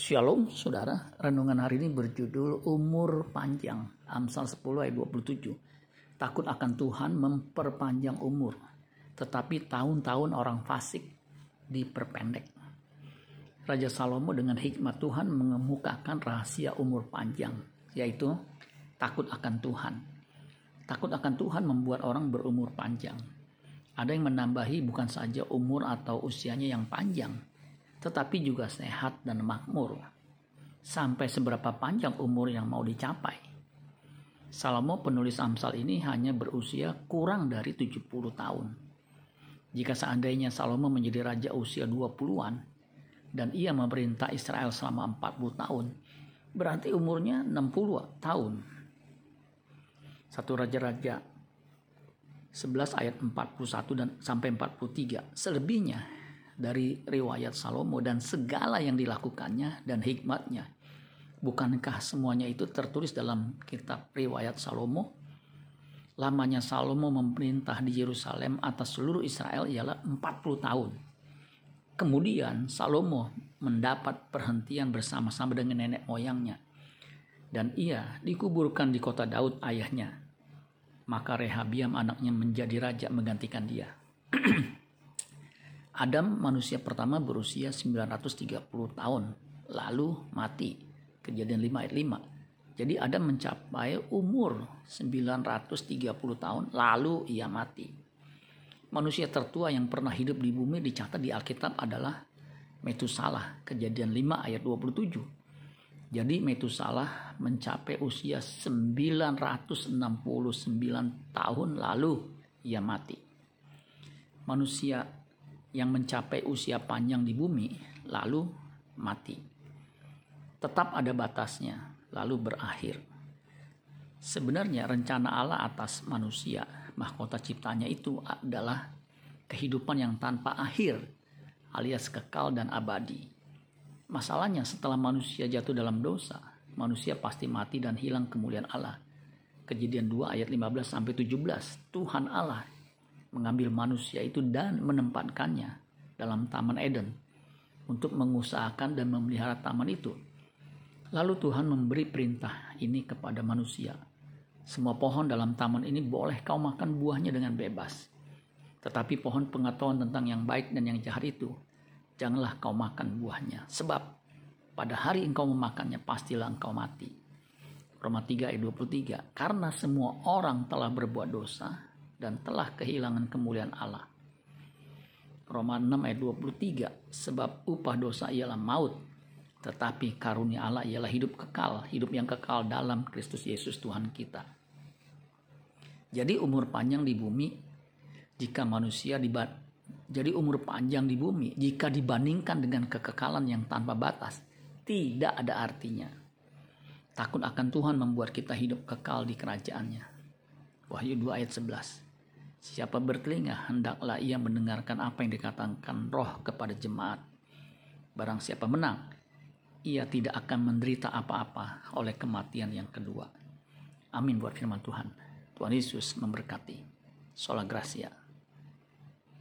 Shalom saudara, renungan hari ini berjudul Umur Panjang, Amsal 10 ayat 27. Takut akan Tuhan memperpanjang umur, tetapi tahun-tahun orang fasik diperpendek. Raja Salomo dengan hikmat Tuhan mengemukakan rahasia umur panjang, yaitu takut akan Tuhan. Takut akan Tuhan membuat orang berumur panjang. Ada yang menambahi bukan saja umur atau usianya yang panjang, tetapi juga sehat dan makmur. Sampai seberapa panjang umur yang mau dicapai. Salomo penulis Amsal ini hanya berusia kurang dari 70 tahun. Jika seandainya Salomo menjadi raja usia 20-an dan ia memerintah Israel selama 40 tahun, berarti umurnya 60 tahun. Satu raja-raja 11 ayat 41 dan sampai 43. Selebihnya dari riwayat Salomo dan segala yang dilakukannya dan hikmatnya. Bukankah semuanya itu tertulis dalam kitab riwayat Salomo? Lamanya Salomo memerintah di Yerusalem atas seluruh Israel ialah 40 tahun. Kemudian Salomo mendapat perhentian bersama-sama dengan nenek moyangnya. Dan ia dikuburkan di kota Daud ayahnya. Maka Rehabiam anaknya menjadi raja menggantikan dia. Adam manusia pertama berusia 930 tahun lalu mati. Kejadian 5 ayat 5. Jadi Adam mencapai umur 930 tahun lalu ia mati. Manusia tertua yang pernah hidup di bumi dicatat di Alkitab adalah Metusalah, Kejadian 5 ayat 27. Jadi Metusalah mencapai usia 969 tahun lalu ia mati. Manusia yang mencapai usia panjang di bumi lalu mati. Tetap ada batasnya, lalu berakhir. Sebenarnya rencana Allah atas manusia, mahkota ciptanya itu adalah kehidupan yang tanpa akhir, alias kekal dan abadi. Masalahnya setelah manusia jatuh dalam dosa, manusia pasti mati dan hilang kemuliaan Allah. Kejadian 2 ayat 15 sampai 17. Tuhan Allah mengambil manusia itu dan menempatkannya dalam Taman Eden untuk mengusahakan dan memelihara taman itu. Lalu Tuhan memberi perintah ini kepada manusia. Semua pohon dalam taman ini boleh kau makan buahnya dengan bebas. Tetapi pohon pengetahuan tentang yang baik dan yang jahat itu, janganlah kau makan buahnya. Sebab pada hari engkau memakannya, pastilah engkau mati. Roma 3 ayat 23. Karena semua orang telah berbuat dosa, dan telah kehilangan kemuliaan Allah. Roma 6 ayat 23 sebab upah dosa ialah maut tetapi karunia Allah ialah hidup kekal, hidup yang kekal dalam Kristus Yesus Tuhan kita. Jadi umur panjang di bumi jika manusia dibat jadi umur panjang di bumi jika dibandingkan dengan kekekalan yang tanpa batas tidak ada artinya. Takut akan Tuhan membuat kita hidup kekal di kerajaannya. Wahyu 2 ayat 11. Siapa bertelinga, hendaklah ia mendengarkan apa yang dikatakan roh kepada jemaat. Barang siapa menang, ia tidak akan menderita apa-apa oleh kematian yang kedua. Amin buat firman Tuhan. Tuhan Yesus memberkati. Sola Gracia.